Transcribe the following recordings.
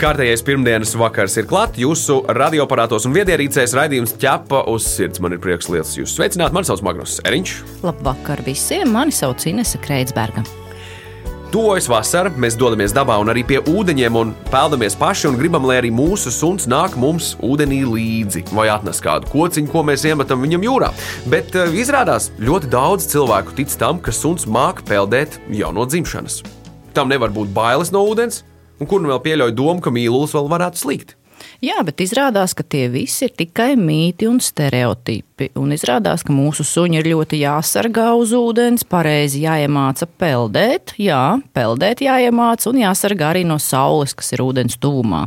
Kārtējais pirmdienas vakars ir klāts. Jūsu radioaparātos un viedierīcēs raidījums ķepa uz sirds. Man ir prieks liels jūs sveicināt. Mani sauc Magnus Eriņš. Labvakar visiem! Mani sauc Inese Kreitsberga. Tuvojas vasara, mēs dodamies dabā un arī pie ūdeņiem un peldamies paši un gribam, lai arī mūsu suns nāk mums ūdenī līdzi vai atnes kādu kociņu, ko mēs iemetam viņam jūrā. Bet uh, izrādās, ļoti daudz cilvēku tic tam, ka suns māk peldēt jau no dzimšanas. Tam nevar būt bailes no ūdens, un kur nu vēl pieļauj domu, ka mīlulis vēl varētu slīgt. Jā, bet izrādās, ka tie visi ir tikai mīti un stereotipi. Un izrādās, ka mūsu suņi ir ļoti jāsargā uz ūdens, pareizi jāiemāca peldēt, jā, peldēt jāiemāca un jāsargā arī no saules, kas ir ūdens tūmā.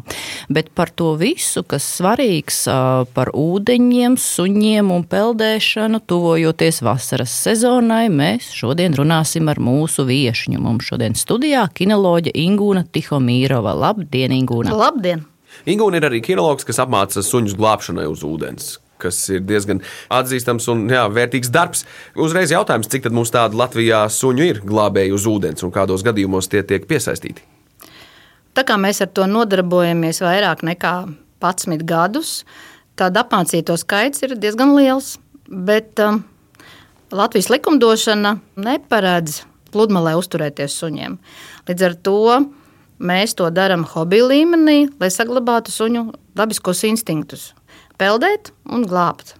Bet par to visu, kas svarīgs par ūdeņiem, suņiem un peldēšanu, tuvojoties vasaras sezonai, mēs šodien runāsim ar mūsu viešņu. Mums šodien studijā kinoloģa Ingūna Tihomīrova. Labdien, Ingūna! Labdien! Ingūna ir arī kinologs, kas apmāca suņus glābšanai uz ūdens. kas ir diezgan atzīstams un jā, vērtīgs darbs. Uzreiz jautājums, cik tad mums tādu Latvijā suņu ir glābēji uz ūdens un kādos gadījumos tie tiek piesaistīti? Tā kā mēs ar to nodarbojamies vairāk nekā 11 gadus, tad apmācīto skaits ir diezgan liels. Bet um, Latvijas likumdošana neparedz pludmalē uzturēties suņiem. Līdz ar to Mēs to darām hobija līmenī, lai saglabātu suņu dabiskos instinktus - peldēt un glābt.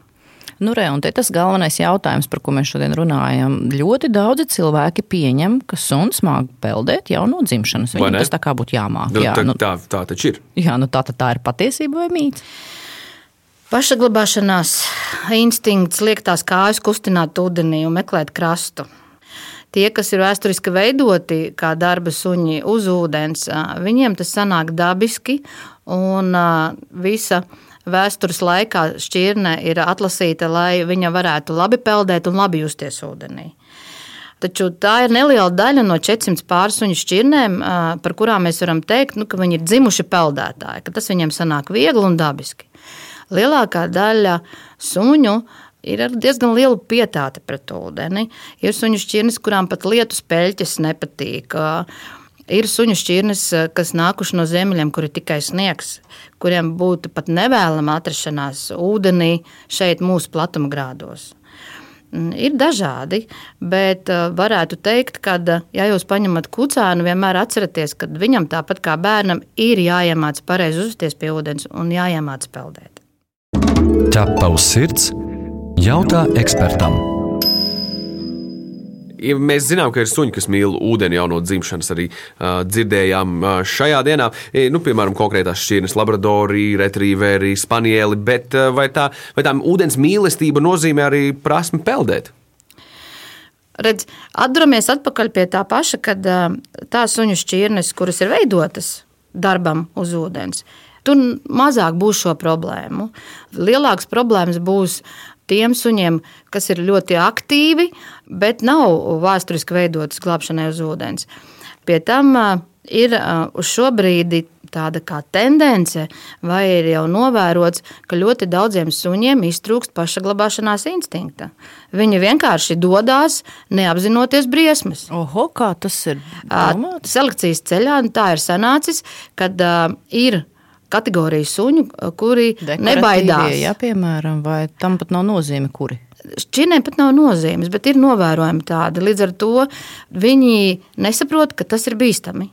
Nu, re, un tas galvenais jautājums, par ko mēs šodien runājam. Ļoti daudzi cilvēki pieņem, ka suns māca peldēt jau no dzimšanas. Viņam tas tā kā būtu jāmāk. Nu, jā, tā, nu, tā, tā taču ir. Jā, nu, tā, tā ir patiesība vai mīts? Pašsaglabāšanās instinkts liek tās kājas kustināt ūdenī un meklēt krastu. Tie, kas ir vēsturiski veidoti kā darba suņi uz ūdens, viņiem tas sanāk dabiski un visa vēstures laikā šķirne ir atlasīta, lai viņa varētu labi peldēt un labi justies ūdenī. Taču tā ir neliela daļa no 400 pārsuņu šķirnēm, par kurām mēs varam teikt, nu, ka viņi ir dzimuši peldētāji, ka tas viņiem sanāk viegli un dabiski. Lielākā daļa suņu ir ar diezgan lielu pietāti pret ūdeni. Ir suņu šķirnes, kurām pat lietus peļķes nepatīk. Ir suņu šķirnes, kas nākuši no ziemeļiem, kur ir tikai sniegs, kuriem būtu pat nevēlama atrašanās ūdenī šeit, mūsu platuma grādos. Ir dažādi, bet varētu teikt, ka, ja jūs paņemat kucēnu, vienmēr atcerieties, ka viņam tāpat kā bērnam ir jāiemācās pareizi uzvesties pie ūdens un jāiemācās peldēt. Ķepa uz sirds Jautā ekspertam. Ja mēs zinām, ka ir suņi, kas mīl ūdeni jau no dzimšanas. Arī uh, dzirdējām uh, šajā dienā, e, nu, piemēram, konkrētās šķirnes, labradori, retrīveri, spanieli. Bet uh, vai tā, vai tā ūdens mīlestība nozīmē arī prasmi peldēt? Redz, atduramies atpakaļ pie tā paša, kad uh, tā suņu šķirnes, kuras ir veidotas darbam uz ūdens, tur mazāk būs šo problēmu. Lielākas problēmas būs tiem suņiem, kas ir ļoti aktīvi, bet nav vēsturiski veidotas glābšanai uz ūdens. Pie tam ir uz šo brīdi tāda kā tendence, vai ir jau novērots, ka ļoti daudziem suņiem iztrūkst pašsaglabāšanās instinkta. Viņi vienkārši dodas, neapzinoties briesmas. Oho, kā tas ir? Domāts? Selekcijas ceļā tā ir sanācis, kad uh, ir kategoriju suņu, kuri nebaidās. Jā, piemēram, vai tam pat nav nozīme, kuri. Šķirnēm pat nav nozīmes, bet ir novērojami tādi. Līdz ar to viņi nesaprot, ka tas ir bīstami.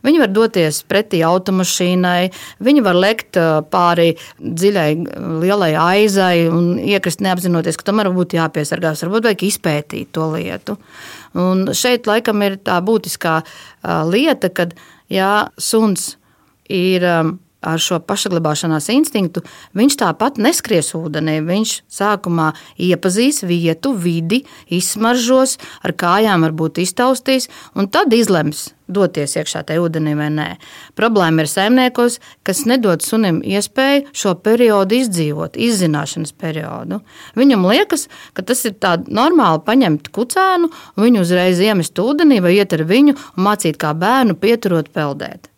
Viņi var doties pretī automašīnai, viņi var lekt pāri dziļai, lielai aizai un iekrist neapzinoties, ka tomēr būtu jāpiesargās. Varbūt vajag izpētīt to lietu. Un šeit laikam ir tā būtiskā lieta, kad jā, suns ir ar šo pašsaglabāšanās instinktu, viņš tāpat neskries ūdenī. Viņš sākumā iepazīs vietu, vidi, izsmaržos, ar kājām varbūt iztaustīs, un tad izlems, doties iekšā tajā ūdenī vai nē. Problēma ir saimniekos, kas nedod sunim iespēju šo periodu izdzīvot, izzināšanas periodu. Viņam liekas, ka tas ir normāli paņemt kucēnu, viņu uzreiz iemest ūdenī vai iet ar viņu un mācīt kā bērnu pieturot peldēt.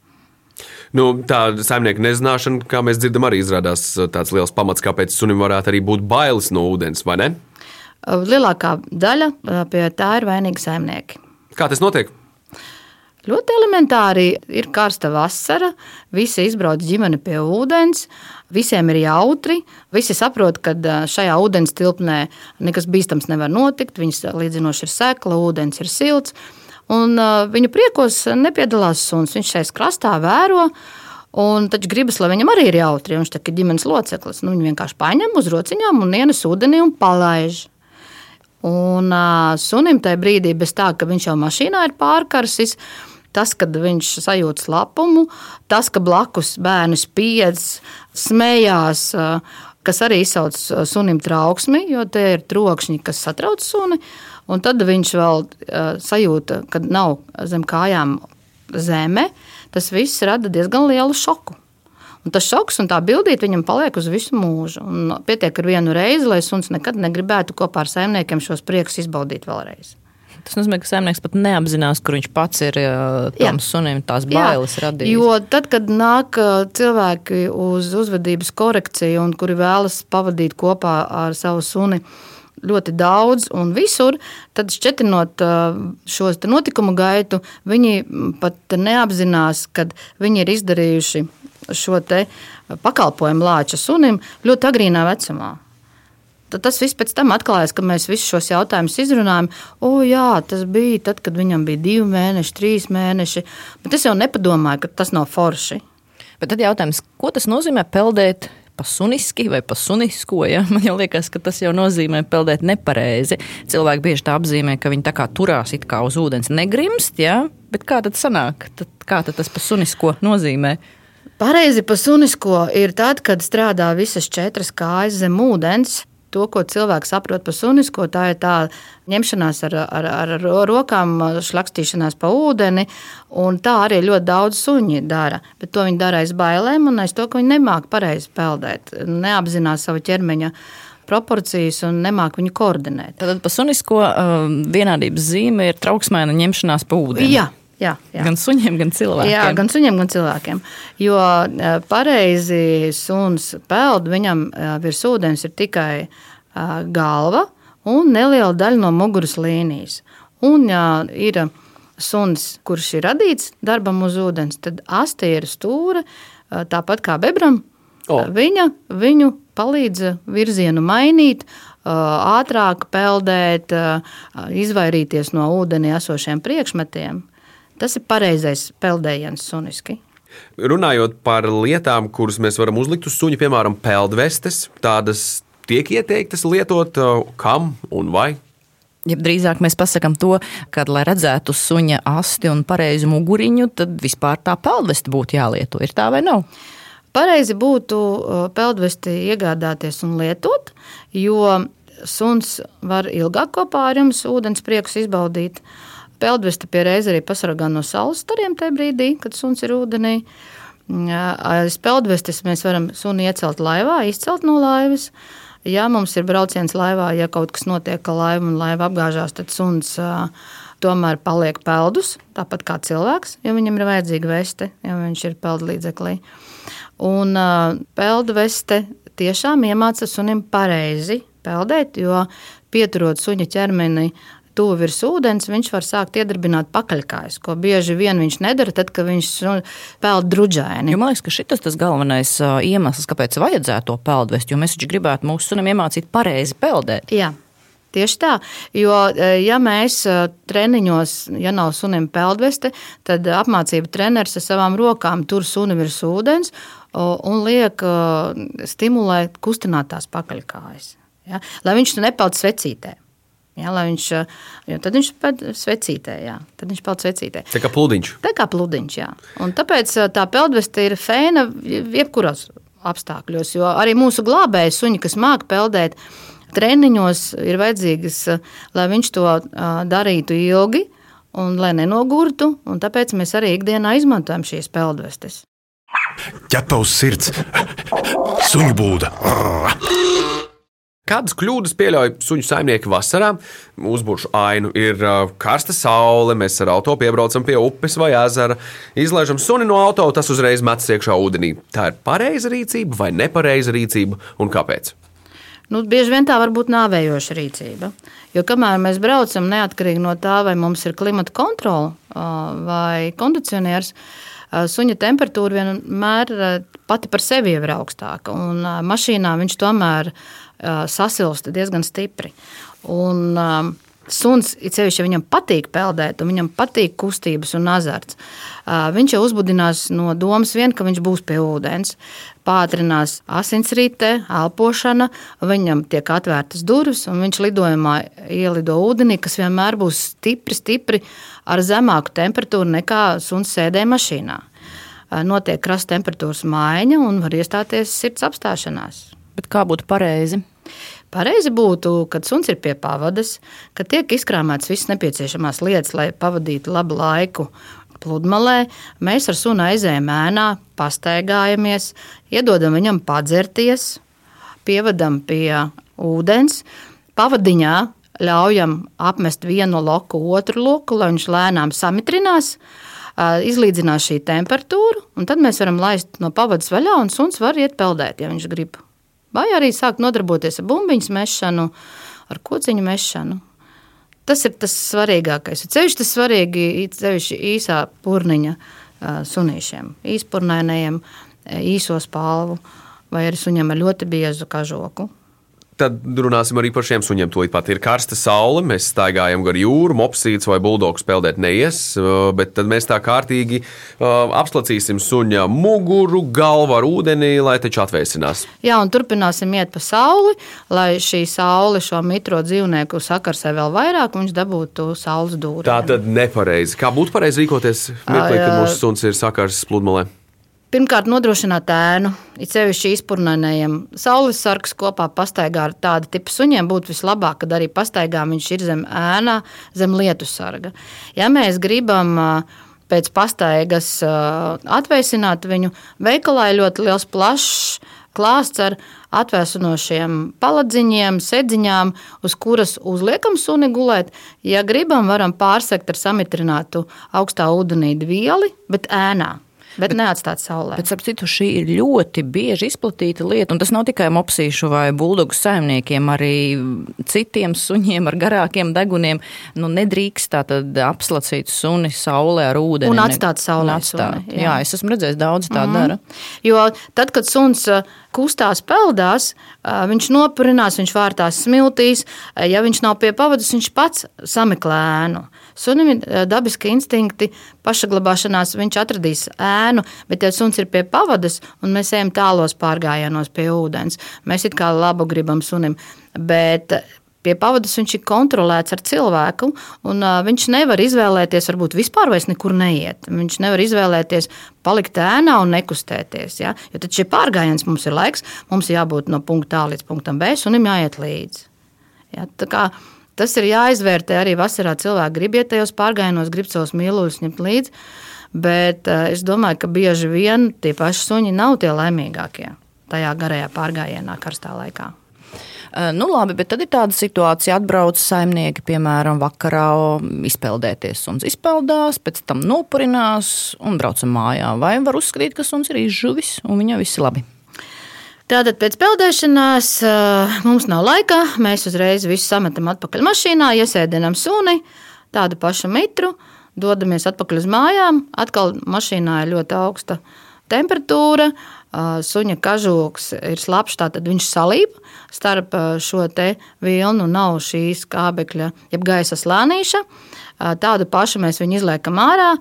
Nu, tā saimnieka nezināšana, kā mēs dzirdam, arī izrādās tāds liels pamats, kāpēc sunim varētu arī būt bailes no ūdens, vai ne? Lielākā daļa pie tā ir vainīgi saimnieki. Kā tas notiek? Ļoti elementāri ir karsta vasara, visi izbrauc ģimene pie ūdens, visiem ir jautri. Visi saprot, ka šajā ūdens tilpnē nekas bīstams nevar notikt. Viņas līdzinoši ir sekla, ūdens ir silts. Un viņu priekos nepiedalās suns. Viņš šeit krastā vēro. Un taču gribas, lai viņam arī ir jautri. Viņš ir ģimenes loceklis. Nu, viņu vienkārši paņem uz rociņām un ienes ūdenī un palaiž. Un uh, sunim tajā brīdī, bez tā, ka viņš jau mašīnā ir pārkarsis, tas, kad viņš sajūt slapumu, tas, ka blakus bērns piedz, smējās, uh, kas arī izsauc sunim trauksmi, jo tie ir trokšņi, kas satrauc suni. Un tad viņš vēl uh, sajūta, ka nav zem kājām zeme. Tas viss rada diezgan lielu šoku. Un tas šoks un tā bildīte viņam paliek uz visu mūžu. Un pietiek ar vienu reizi, lai suns nekad negribētu kopā ar saimniekiem šos priekus izbaudīt vēlreiz. Tas nozīmē, ka saimnieks pat neapzinās, kur viņš pats ir tam sunim tās bailes radījis. Jo tad, kad nāk cilvēki uz uzvedības korekciju un kuri vēlas pavadīt kopā ar savu suni, ļoti daudz un visur, tad šķietinot šo notikumu gaitu, viņi pat neapzinās, ka viņi ir izdarījuši šo pakalpojumu lāča sunim ļoti agrīnā vecumā. Tad tas viss pēc tam atklājās, kad mēs visus šos jautājumus izrunājām. O, jā, tas bija tad, kad viņam bija divi mēneši, trīs mēneši. Bet es jau nepadomāju, ka tas nav forši. Bet tad jautājums, ko tas nozīmē peldēt pasuniski vai pasunisko. Ja? Man liekas, ka tas jau nozīmē peldēt nepareizi. Cilvēki bieži tā apzīmē, ka viņi tā kā turās it kā uz ūdens negrimst, ja? bet kā tad sanāk? Tad, kā tad tas pasunisko nozīmē? Pareizi pa sunisko ir tad, kad strādā visas četras kājas zem ūdens. To, ko cilvēks saprot par sunisko, tā ir tā ņemšanās ar, ar, ar rokām, šlakstīšanās pa ūdeni. Tā arī ļoti daudz suņi dara. Bet to viņi dara aiz bailēm un aiz to, ka viņi nemāķi pareizi peldēt, neapzinās savu ķermeņa proporcijas un nemāķi viņu koordinēt. Tad par sunisko um, vienādības zīme ir trauksmēna ņemšanās pa ūdeni. Jā. Jā, jā. Gan suņiem, gan cilvēkiem. Jā, gan suņiem, gan cilvēkiem. Jo e, pareizi suns peld, viņam e, virs ūdens ir tikai e, galva un neliela daļa no muguras līnijas. Un, ja ir suns, kurš ir radīts darbam uz ūdens, tad asti ir stūra, tāpat kā bebram. Oh. Viņa viņu palīdz virzienu mainīt, ātrāk peldēt, izvairīties no ūdenī esošiem priekšmetiem. Tas ir pareizais peldējiens suniski. Runājot par lietām, kuras mēs varam uzlikt uz suņa, piemēram, peldvestes, tādas tiek ieteiktas lietot uh, kam un vai? Ja drīzāk mēs pasakām to, ka, lai redzētu suņa asti un pareizu muguriņu, tad vispār tā peldveste būtu jālieto. Ir tā vai nav? Pareizi būtu uh, peldvesti iegādāties un lietot, jo suns var ilgāk kopā ar jums ūdens priekus izbaudīt. Uh, Peldvesta pie reizes arī pasargā no saules stariem tajā brīdī, kad suns ir ūdenī. Aiz peldvestes mēs varam suni iecelt laivā, izcelt no laivas. Ja mums ir brauciens laivā, ja kaut kas notiek ar laivu un laiva apgāžās, tad suns tomēr paliek peldus, tāpat kā cilvēks, ja viņam ir vajadzīga veste, ja viņš ir peldlīdzeklī. Un peldveste tiešām iemāca sunim pareizi peldēt, jo pieturot suņa ķermeni tuvu virs ūdens, viņš var sākt iedarbināt pakaļkājas, ko bieži vien viņš nedara, tad, kad viņš nu, peld druģaini. Jo man liekas, ka šis ir tas galvenais iemesls, kāpēc vajadzētu to peldvest, jo mēs taču gribētu mūsu sunim iemācīt pareizi peldēt. Jā. Tieši tā, jo ja mēs treniņos, ja nav sunim peldveste, tad apmācība treneris ar savām rokām tur suni virs ūdens un liek stimulēt kustināt tās pakaļkājas. Ja? Lai viņš nepeld svecītē. Ja, viņš, tad viņš pēc svecītē, jā. Tad viņš peld svecītē. Tā kā pludiņš. Tā kā pludiņš, jā. Un tāpēc tā peldveste ir fēna jebkuros apstākļos, jo arī mūsu glābēji suņi, kas māk peldēt, treniņos ir vajadzīgas, lai viņš to darītu ilgi un lai nenogurtu, un tāpēc mēs arī ikdienā izmantojam šīs peldvestes. ķepa uz sirds, suņu būda. Kādas kļūdas pieļauj suņu saimnieki vasarā? Uzbūršu ainu, ir uh, karsta saule, mēs ar auto piebraucam pie upes vai ezera, izlaižam suni no auto, tas uzreiz metas iekšā ūdenī. Tā ir pareiza rīcība vai nepareiza rīcība un kāpēc? Nu, bieži vien tā var būt nāvējoša rīcība. Jo kamēr mēs braucam, neatkarīgi no tā, vai mums ir klimata kontrole vai kondicionieris, suņa temperatūra vienmēr pati par sevi ir augstāka. Un mašīnā viņš tomēr sasilst diezgan stipri. Un, Suns, it sevišķi, ja viņam patīk peldēt, un viņam patīk kustības un azarts. Viņš jau uzbudinās no domas, vien, ka viņš būs pie ūdens. Pātrinās asinsrite, elpošana, viņam tiek atvērtas durvis, un viņš lidojumā ielido ūdenī, kas vienmēr būs stipri, stipri ar zemāku temperatūru nekā suns sēdē mašīnā. Notiek krasta temperatūras maiņa un var iestāties sirds apstāšanās. Bet kā būtu pareizi? Pareizi būtu, kad suns ir pie pavadas, ka tiek izkrāmētas visas nepieciešamās lietas, lai pavadītu labu laiku pludmalē. Mēs ar sunu aizējām ēnā, pastaigājamies, iedodam viņam padzerties, pievedam pie ūdens, pavadiņā ļaujam apmest vienu loku, otru loku, lai viņš lēnām samitrinās. Izlīdzinās šī temperatūra, un tad mēs varam laist no pavadas vaļā, un suns var iet peldēt, ja viņš grib. Vai arī sākt nodarboties ar bumbiņu mešanu, ar kociņu mešanu. Tas ir tas svarīgākais. Ceļš tas svarīgi ceļš īsā purniņa sunīšiem, īspurnēnējiem, īso spalvu vai arī suņam ar ļoti biezu kažoku. Tad runāsim arī par šiem suņiem. Tūlīt pat ir karsta saule, mēs staigājam gar jūru, mopsīts vai buldogs peldēt neies, uh, bet tad mēs tā kārtīgi uh, apslacīsim suņa muguru, galvu ar ūdeni, lai taču atvēsinās. Jā, un turpināsim iet pa sauli, lai šī saule šo mitro dzīvnieku sakarsē vēl vairāk, un viņš dabūtu saules dūri. Tā tad nepareizi. Kā būtu pareizi rīkoties mirklī, kad mūsu suns ir sakars pludmalē? Pirmkārt, nodrošināt ēnu, it sevišķi izpurnēnējiem. Saules sargs kopā pastaigā ar tādu tipu suņiem būtu vislabāk, kad arī pastaigā viņš ir zem ēnā, zem lietu sarga. Ja mēs gribam pēc pastaigas atveisināt viņu, veikalā ir ļoti liels plašs klāsts ar atvēsinošiem paladziņiem, sēdziņām, uz kuras uzliekam suni gulēt. Ja gribam, varam pārsekt ar samitrinātu augstā ūdenī vieli, bet ēnā. Bet neatstāt saulē. Bet, starp citu, šī ir ļoti bieži izplatīta lieta, un tas nav tikai mopsīšu vai buldogu saimniekiem, arī citiem suņiem ar garākiem deguniem. Nu, nedrīkst tātad apslacīt suni saulē ar ūdeni. Un atstāt saulē. Atstāt. Suni, jā. jā, es esmu redzējis daudz tā mm dara. Jo tad, kad suns kustās, peldās, viņš nopurinās, viņš vārtās smiltīs. Ja viņš nav pie pavadas, viņš pats sameklē ēnu. Sunim ir dabiski instinkti, pašaglabāšanās, viņš atradīs ēnu, bet, ja suns ir pie pavadas un mēs ejam tālos pārgājienos pie ūdens, mēs it kā labu gribam sunim. Bet pie pavadas viņš ir kontrolēts ar cilvēku, un uh, viņš nevar izvēlēties, varbūt vispār vairs nekur neiet. Viņš nevar izvēlēties palikt ēnā un nekustēties. Ja? Jo tad šī pārgājiens mums ir laiks, mums jābūt no punkta A līdz punktam B, un viņam jāiet līdzi. Ja? Tas ir jāizvērtē arī vasarā. Cilvēki grib iet tajos pārgājienos, grib savus mīluļus ņemt līdzi. Bet uh, es domāju, ka bieži vien tie paši suņi nav tie laimīgākie tajā garajā pārgājienā, karstā laikā. Nu, labi, bet tad ir tāda situācija, atbrauc saimnieki, piemēram, vakarā izpeldēties. Suns izpeldās, pēc tam nopurinās un braucam mājā. Vai var uzskatīt, ka suns ir izžuvis un viņam viss ir labi? Tātad pēc peldēšanās mums nav laika. Mēs uzreiz visu sametam atpakaļ mašīnā, iesēdinām suni, tādu pašu mitru, dodamies atpakaļ uz mājām. Atkal mašīnā ir ļoti augsta temperatūra, suņa kažoks ir slapjš, tad viņš salīp starp šo vilnu, nav šīs kābekļa, jeb gaisa slānīša. Tādu pašu mēs viņu izliekam ārā,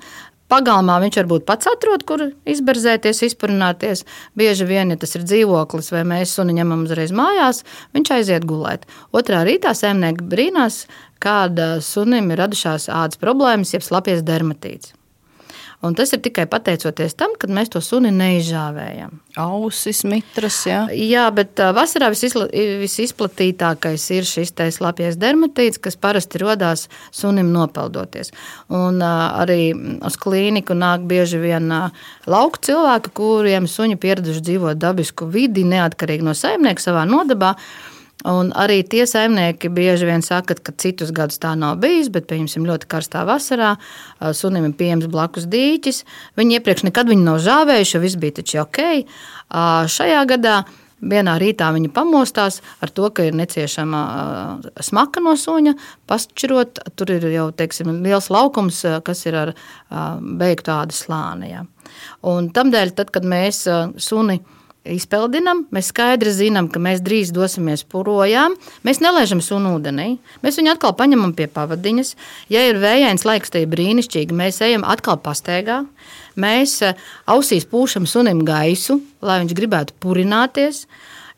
Pagalmā viņš varbūt pats atrod, kur izberzēties, izpurināties. Bieži vien, ja tas ir dzīvoklis vai mēs suni ņemam uzreiz mājās, viņš aiziet gulēt. Otrā rītā sēmnieki brīnās, kāda sunim ir radušās ādas problēmas, jeb slapies dermatīts. Un tas ir tikai pateicoties tam, ka mēs to suni neizžāvējam. Ausis, mitras, jā. Jā, bet vasarā visizla, visizplatītākais ir šis slapjais dermatīts, kas parasti radās sunim nopeldoties. Un arī uz klīniku nāk bieži vien lauku cilvēki, kuriem suņi pieraduši dzīvot dabisku vidi, neatkarīgi no saimnieka savā nodabā. Un arī tie saimnieki bieži vien saka, ka citus gadus tā nav bijis, bet, pieņemsim, ļoti karstā vasarā sunim ir pieejams blakus dīķis. Viņi iepriekš nekad viņu nav žāvējuši, jo viss bija taču ok. Šajā gadā vienā rītā viņi pamostās ar to, ka ir neciešama smaka no suņa, pašķirot. Tur ir jau teiksim, liels laukums, kas ir ar beigtu ādas slāni. Ja. Un tamdēļ, tad, kad mēs suni izpeldinām, mēs skaidri zinām, ka mēs drīz dosimies projām. Mēs nelaižam sunu ūdenī, mēs viņu atkal paņemam pie pavadiņas. Ja ir vējains laiks, tad ir brīnišķīgi. Mēs ejam atkal pastaigā. Mēs eh, ausīs pūšam sunim gaisu, lai viņš gribētu purināties.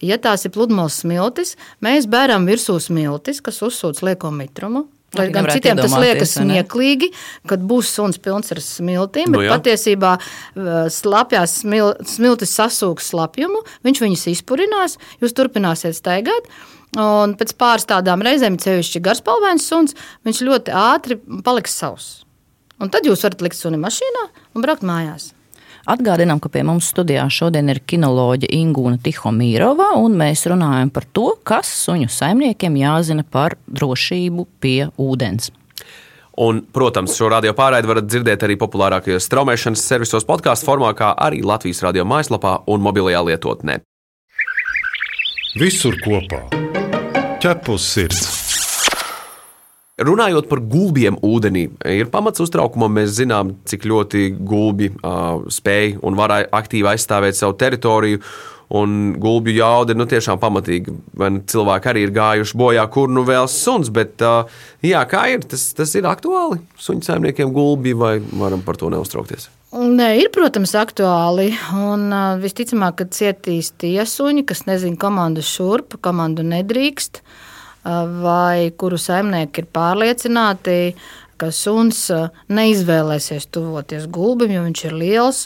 Ja tās ir pludmales smiltis, mēs bēram virsū smiltis, kas uzsūc lieko mitrumu. Lai gan citiem tas liekas smieklīgi, kad būs suns pilns ar smiltīm, bet nu, jā. patiesībā uh, slapjās smil, smiltis sasūks slapjumu, viņš viņus izpurinās, jūs turpināsiet staigāt. Un pēc pāris tādām reizēm, ceļšķi garspalvains suns, viņš ļoti ātri paliks savs. Un tad jūs varat likt suni mašīnā un braukt mājās. Atgādinām, ka pie mums studijā šodien ir kinoloģija Ingūna Tihomīrova, un mēs runājam par to, kas suņu saimniekiem jāzina par drošību pie ūdens. Un, protams, šo radio pārraidi varat dzirdēt arī populārākajos straumēšanas servisos podkāstu formā, kā arī Latvijas radio mājaslapā un mobilajā lietotnē. Visur kopā - ķepus sirds! Runājot par gulbiem ūdenī, ir pamats uztraukumam. Mēs zinām, cik ļoti gulbi uh, spēj un var aktīvi aizstāvēt savu teritoriju. Un gulbju jauda ir nu, tiešām pamatīga. Cilvēki arī ir gājuši bojā, kur nu vēl suns. Bet, uh, jā, kā ir? Tas, tas ir aktuāli suņu saimniekiem gulbi, vai varam par to neuztraukties? Nē, ir, protams, aktuāli. Un, uh, visticamāk, ka cietīs tie suņi, kas nezina komandu šurp, komandu nedrīkst. Uh, vai kuru saimnieki ir pārliecināti, ka suns neizvēlēsies tuvoties gulbim, jo viņš ir liels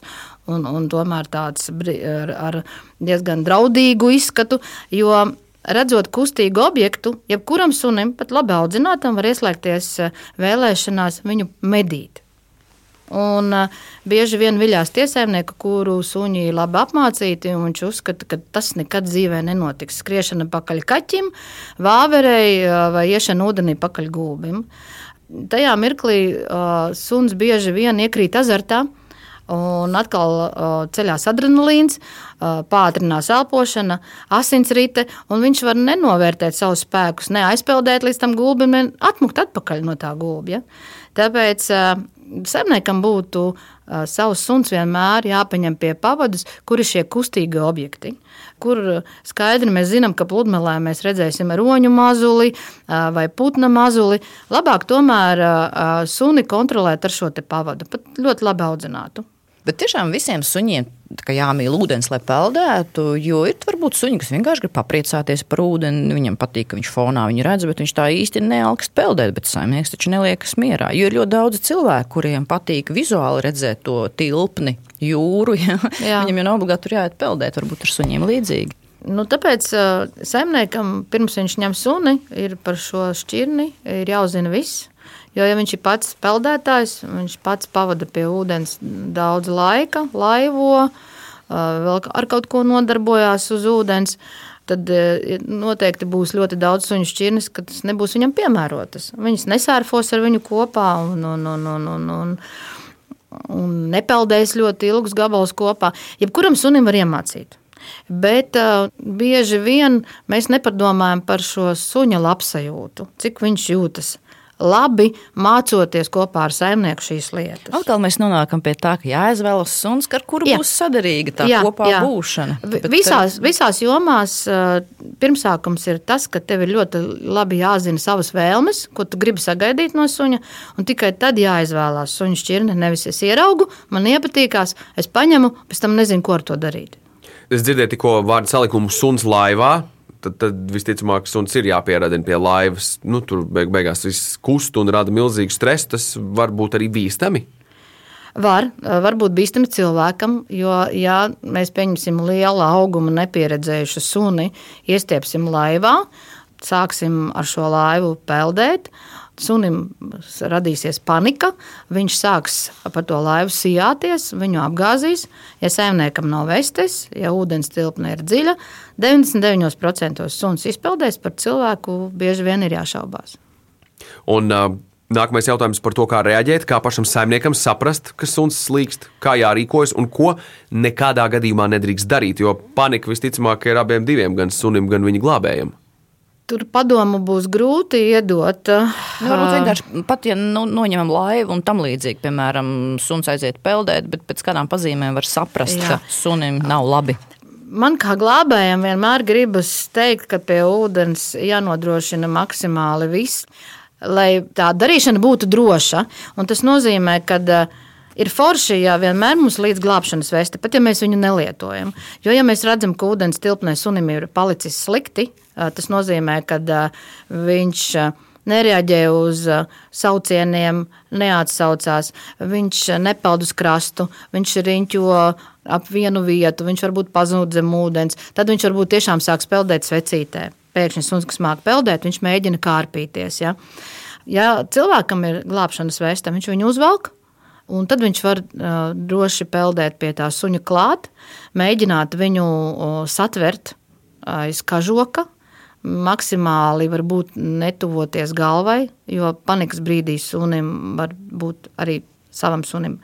un, un tomēr tāds ar, ar diezgan draudīgu izskatu. Jo redzot kustīgu objektu, jebkuram sunim, pat labi audzinātam, var ieslēgties vēlēšanās viņu medīt. Un, uh, bieži vien viļās tie saimnieki, kuru suņi ir labi apmācīti, un viņš uzskata, ka tas nekad dzīvē nenotiks. Skriešana pakaļ kaķim, vāverei uh, vai iešana ūdenī pakaļ gulbim. Tajā mirklī uh, suns bieži vien iekrīt azartā. Un atkal uh, ceļās adrenalīns, uh, pātrinās elpošana, asinsrite, un viņš var nenovērtēt savus spēkus, neaizpeldēt līdz tam gulbim, atmukt atpakaļ no tā gulbja. Tāpēc uh, Zemniekam būtu uh, savs suns vienmēr jāpaņem pie pavadas, kur ir šie kustīgie objekti. Kur skaidri mēs zinām, ka pludmalē mēs redzēsim roņu mazuli uh, vai putna mazuli. Labāk tomēr uh, suni kontrolēt ar šo pavadu, pat ļoti labi audzinātu. Bet tiešām visiem suņiem jāmīl ūdens, lai peldētu. Jo ir varbūt suņi, kas vienkārši grib papriecāties par ūdeni. Viņam patīk, ka viņš fonā viņu redz, bet viņš tā īsti neaugst peldēt. Bet saimnieks taču neliekas mierā. Jo ir ļoti daudz cilvēku, kuriem patīk vizuāli redzēt to tilpni, jūru. Ja? Jā. Viņam jau nav obligāti jāiet peldēt, varbūt ar suņiem līdzīgi. Nu, tāpēc uh, saimniekam, pirms viņš ņem suni, ir par šo šķirni jāuzzina viss. Jo, ja viņš ir pats peldētājs, viņš pats pavada pie ūdens daudz laika, laivo, vēl ar kaut ko nodarbojās uz ūdens, tad noteikti būs ļoti daudz suņu šķirnes, kas nebūs viņam piemērotas. Viņas nesērfos ar viņu kopā un, un, un, un, un, un, un nepeldēs ļoti ilgus gabalus kopā. Jebkuram sunim var iemācīt. Bet uh, bieži vien mēs nepadomājam par šo suņa labsajūtu, cik viņš jūtas labi mācoties kopā ar saimnieku šīs lietas. Atkal mēs nonākam pie tā, ka jāizvēlas suns, ar kuru jā. būs sadarīga tā jā, kopā jā. būšana. Bet visās, visās jomās pirmsākums ir tas, ka tev ir ļoti labi jāzina savas vēlmes, ko tu gribi sagaidīt no suņa, un tikai tad jāizvēlās suņa šķirne. Nevis es ieraugu, man iepatīkās, es paņemu, pēc tam nezinu, ko ar to darīt. Es dzirdēju tikko vārdu salikumu suns laivā tad, tad visticamāk suns ir jāpieradina pie laivas. Nu, tur beig, beigās viss kust un rada milzīgu stresu. Tas var būt arī bīstami. Var, var būt bīstami cilvēkam, jo, ja mēs pieņemsim lielu augumu, nepieredzējušu suni, iestiepsim laivā, sāksim ar šo laivu peldēt. Sunim radīsies panika, viņš sāks par to laivu sijāties, viņu apgāzīs. Ja saimniekam nav vestes, ja ūdens tilpne ir dziļa, 99% suns izpeldēs par cilvēku, bieži vien ir jāšaubās. Un, uh, Nākamais jautājums par to, kā reaģēt, kā pašam saimniekam saprast, ka suns slīkst, kā jārīkojas un ko nekādā gadījumā nedrīkst darīt. Jo panika visticamāk ir abiem diviem, gan sunim, gan viņa glābējiem. Tur padomu būs grūti iedot. Nu, varbūt vienkārši pat, ja nu, noņemam laivu un tam līdzīgi, piemēram, suns aiziet peldēt, bet pēc kādām pazīmēm var saprast, Jā. ka sunim nav labi. Man kā glābējam vienmēr gribas teikt, ka pie ūdens jānodrošina maksimāli viss lai tā darīšana būtu droša. Un tas nozīmē, ka uh, ir forši, ja vienmēr mums līdz glābšanas veste, pat ja mēs viņu nelietojam. Jo, ja mēs redzam, ka ūdens tilpnē sunim ir palicis slikti, tas nozīmē, ka viņš nereaģē uz saucieniem, neatsaucās, viņš nepeld uz krastu, viņš riņķo ap vienu vietu, viņš varbūt pazūd zem ūdens, tad viņš varbūt tiešām sāk peldēt svecītē pēkšņi suns, kas māca peldēt, viņš mēģina kārpīties. Ja, ja cilvēkam ir glābšanas vēsta, viņš viņu uzvelk. Un tad viņš var droši peldēt pie tā suņa klāt, mēģināt viņu satvert aiz kažoka, maksimāli varbūt netuvoties galvai, jo panikas brīdī sunim var būt arī savam sunim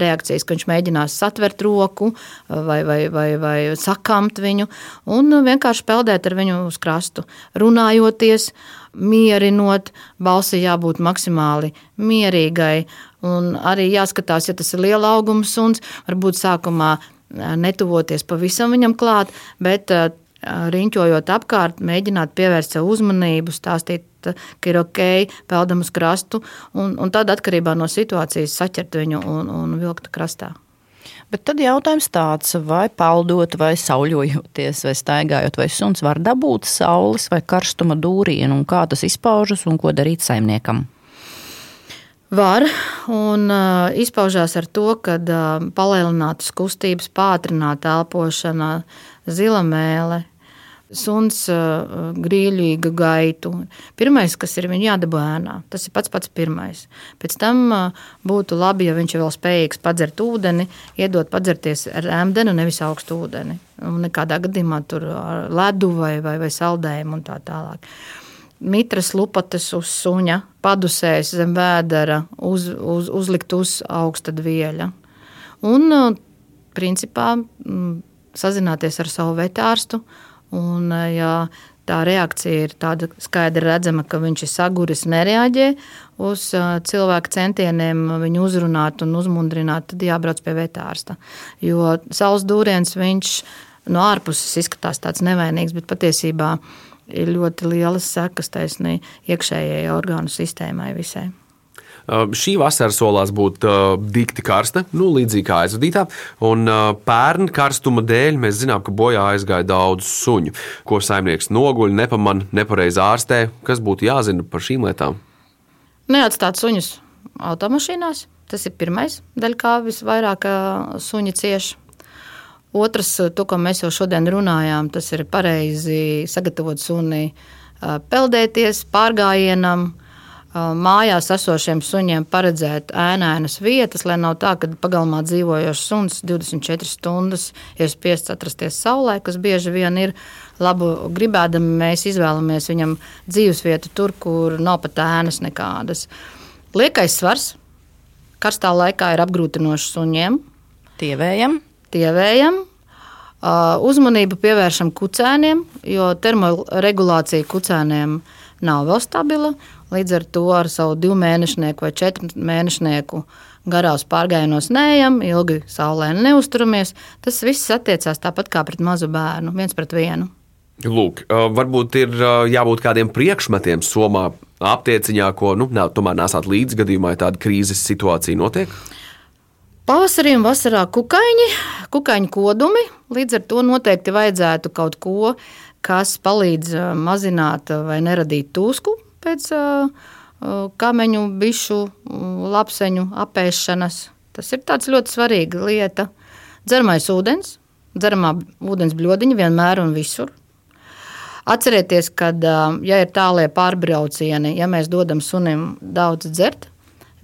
reakcijas, ka viņš mēģinās satvert roku vai, vai, vai, vai sakamt viņu un vienkārši peldēt ar viņu uz krastu. Runājoties, mierinot, balsi jābūt maksimāli mierīgai. Un arī jāskatās, ja tas ir liela auguma suns, varbūt sākumā netuvoties pavisam viņam klāt, bet riņķojot apkārt, mēģināt pievērst sev uzmanību, stāstīt, ka ir ok, peldam uz krastu, un, un tad atkarībā no situācijas saķert viņu un, un vilkt krastā. Bet tad jautājums tāds, vai peldot, vai sauļojoties, vai staigājot, vai suns var dabūt saules vai karstuma dūrienu, un kā tas izpaužas, un ko darīt saimniekam? Var, un uh, izpaužās ar to, ka uh, palielinātas kustības, pātrināta elpošana, zila mēle, suns grīļīga gaitu. Pirmais, kas ir viņam jādabū ēnā, tas ir pats pats pirmais. Pēc tam būtu labi, ja viņš vēl spējīgs padzert ūdeni, iedot padzerties ar ēmdeni, nevis augstu ūdeni. Un nekādā gadījumā tur ledu vai, vai, vai saldējumu un tā tālāk. Mitras lupatas uz suņa, padusēs zem vēdera, uz, uz, uzlikt uz augsta vieļa. Un, principā, sazināties ar savu vetārstu, Un, eh, ja tā reakcija ir tāda skaidri redzama, ka viņš ir saguris, nereaģē uz eh, cilvēku centieniem viņu uzrunāt un uzmundrināt, tad jābrauc pie vetārsta. Jo saules dūriens viņš no ārpuses izskatās tāds nevainīgs, bet patiesībā ir ļoti lielas sekas taisnī iekšējai orgānu sistēmai visai. Šī vasara solās būt dikti karsta, nu, līdzīgi kā aizvadītā. Un pērn karstuma dēļ mēs zinām, ka bojā aizgāja daudz suņu, ko saimnieks noguļ, nepamanā, nepareizi ārstē. Kas būtu jāzina par šīm lietām? Neatstāt suņus automašīnās. Tas ir pirmais daļa, kā visvairāk suņi cieši. Otrs, to, ko mēs jau šodien runājām, tas ir pareizi sagatavot suni peldēties, pārgājienam, mājās esošiem suņiem paredzēt ēnainas vietas, lai nav tā, ka pagalmā dzīvojošs suns 24 stundas ir spiests atrasties saulē, kas bieži vien ir labu gribēdami. Mēs izvēlamies viņam dzīvesvietu tur, kur nav pat ēnas nekādas. Liekais svars karstā laikā ir apgrūtinošs suņiem. Tievējam. Tievējam. Uzmanību pievēršam kucēniem, jo termoregulācija kucēniem nav vēl stabila. Līdz ar to ar savu divu mēnešnieku vai četru mēnešnieku garās pārgājienos neejam, ilgi saulē neusturamies. Tas viss attiecās tāpat kā pret mazu bērnu, viens pret vienu. Lūk, varbūt ir jābūt kādiem priekšmetiem somā, aptieciņā, ko nu, nā, tomēr nesāt līdzi gadījumā, ja tāda krīzes situācija notiek. Pavasarī un vasarā kukaiņi, kukaiņu kodumi. Līdz ar to noteikti vajadzētu kaut ko, kas palīdz mazināt vai neradīt tūsku pēc kameņu, bišu, lapseņu apēšanas. Tas ir tāds ļoti svarīga lieta. Dzeramais ūdens, dzeramā ūdens bļodiņa vienmēr un visur. Atcerieties, ka, ja ir tālie pārbraucieni, ja mēs dodam sunim daudz dzert,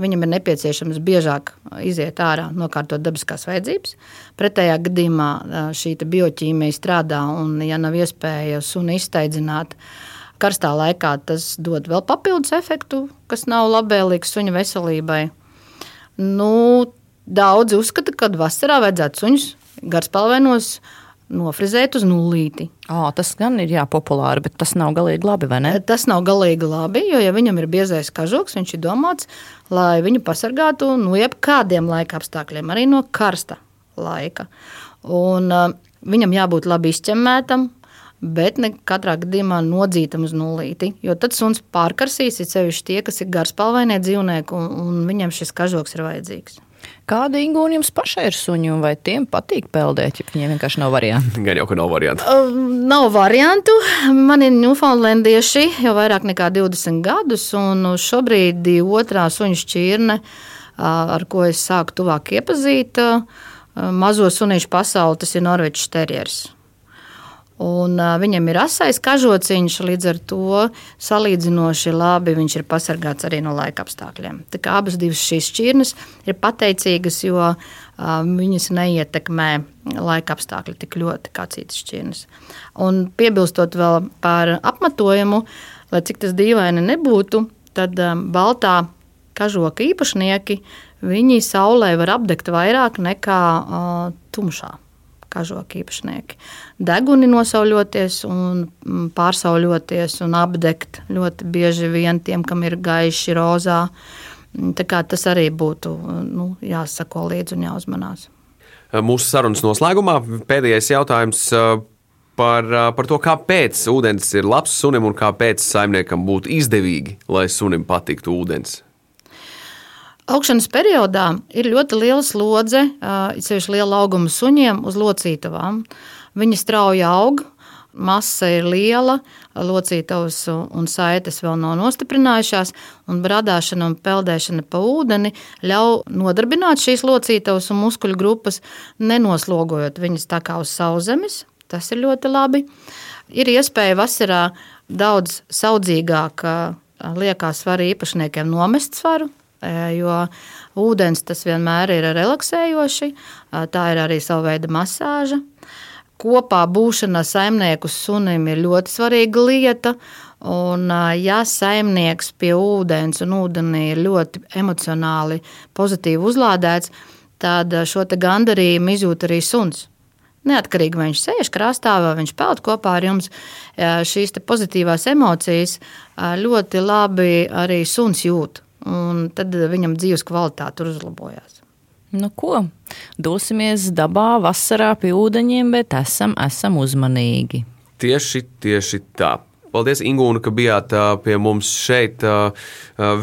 viņam ir nepieciešams biežāk iziet ārā, nokārtot dabiskās vajadzības. Pretējā gadījumā šī bioķīmija strādā, un, ja nav iespēja sunu izteidzināt, karstā laikā tas dod vēl papildus efektu, kas nav labvēlīgs suņa veselībai. Nu, daudzi uzskata, ka vasarā vajadzētu suņus garspalvainos nofrizēt uz nulīti. O, tas gan ir jā, populāri, bet tas nav galīgi labi. Tas nav galīgi labi, jo, ja viņam ir biezais kažoks, viņš ir domāts, lai viņu pasargātu no jebkādiem laika apstākļiem, arī no karsta laika. Un, uh, viņam jābūt labi izķemmētam, bet ne katrā gadījumā nodzītam uz nulīti. Jo tad suns pārkarsīs, ir sevišķi tie, kas ir garspalvainie dzīvnieki, un, un viņam šis kažoks ir vajadzīgs. Kāda ingūna jums pašai ir suņi, un vai tiem patīk peldēt, ja viņiem vienkārši nav variantu? Gan jau, ka nav variantu. Uh, nav variantu. Man ir Newfoundlandieši jau vairāk nekā 20 gadus, un šobrīd otrā suņu šķirne, ar ko es sāku tuvāk iepazīt, mazo sunīšu pasauli, tas ir Norvēģis terjers. Un, uh, viņam ir asais kažociņš, līdz ar to salīdzinoši labi viņš ir pasargāts arī no laika apstākļiem. Tā kā abas šīs šķirnes ir pateicīgas, jo uh, viņas neietekmē laika apstākļi tik ļoti kā citas šķirnes. Un piebilstot vēl par apmetojumu, lai cik tas dīvaini nebūtu, tad um, baltā kažoka īpašnieki viņi saulē var apdegt vairāk nekā uh, tumšā kažoka īpašnieki. Deguni nosauļoties un mm, pārsauļoties un apdegt ļoti bieži vien tiem, kam ir gaiši rozā. Mm, tas arī būtu nu, jāsako līdzi un jāuzmanās. Mūsu sarunas noslēgumā pēdējais jautājums par, par to, kāpēc ūdens ir labs sunim un kāpēc saimniekam būtu izdevīgi, lai sunim patiktu ūdens. Augšanas periodā ir ļoti liela slodze, īpaši liela auguma suņiem uz locītavām. Viņi strauji aug, masa ir liela, locītavas un saites vēl nav nostiprinājušās, un bradāšana un peldēšana pa ūdeni ļauj nodarbināt šīs locītavas un muskuļu grupas, nenoslogojot viņas tā kā uz sauszemes. Tas ir ļoti labi. Ir iespēja vasarā daudz saudzīgāk liekas svaru īpašniekiem nomest svaru, jo ūdens tas vienmēr ir relaksējoši, tā ir arī sava veida masāža. Kopā būšana saimnieku sunim ir ļoti svarīga lieta. Un, ja saimnieks pie ūdens un ūdenī ir ļoti emocionāli pozitīvi uzlādēts, tad šo gandarījumu izjūt arī suns. Neatkarīgi vai viņš sēž krastā vai viņš peld kopā ar jums, šīs pozitīvās emocijas ļoti labi arī suns jūt un tad viņam dzīves kvalitāte uzlabojās. Nu, ko? Dosimies dabā, vasarā pie ūdeņiem, bet esam, esam uzmanīgi. Tieši, tieši tā. Paldies, Ingūna, ka bijāt pie mums šeit,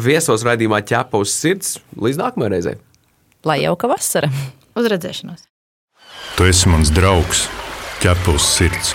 viesos raidījumā ķepa uz sirds. Līdz nākamajai reizei. Lai jauka vasara! Uz redzēšanos! Tu esi mans draugs, ķepa uz sirds!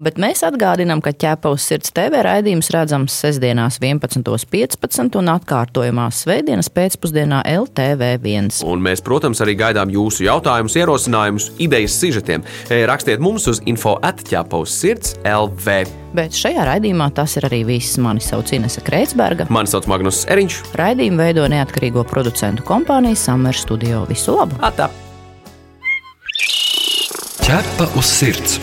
Bet mēs atgādinām, ka ķepa uz sirds TV raidījums redzams sestdienās 11.15 un atkārtojumā svētdienas pēcpusdienā LTV1. Un mēs, protams, arī gaidām jūsu jautājumus, ierosinājumus, idejas sižetiem. E, rakstiet mums uz info atķepa uz sirds LV. Bet šajā raidījumā tas ir arī viss. Mani sauc Inese Kreitsberga. Mani sauc Magnus Eriņš. Raidījumu veido neatkarīgo producentu kompānija Summer Studio. Visu labu! Atā. Ķepa uz sirds!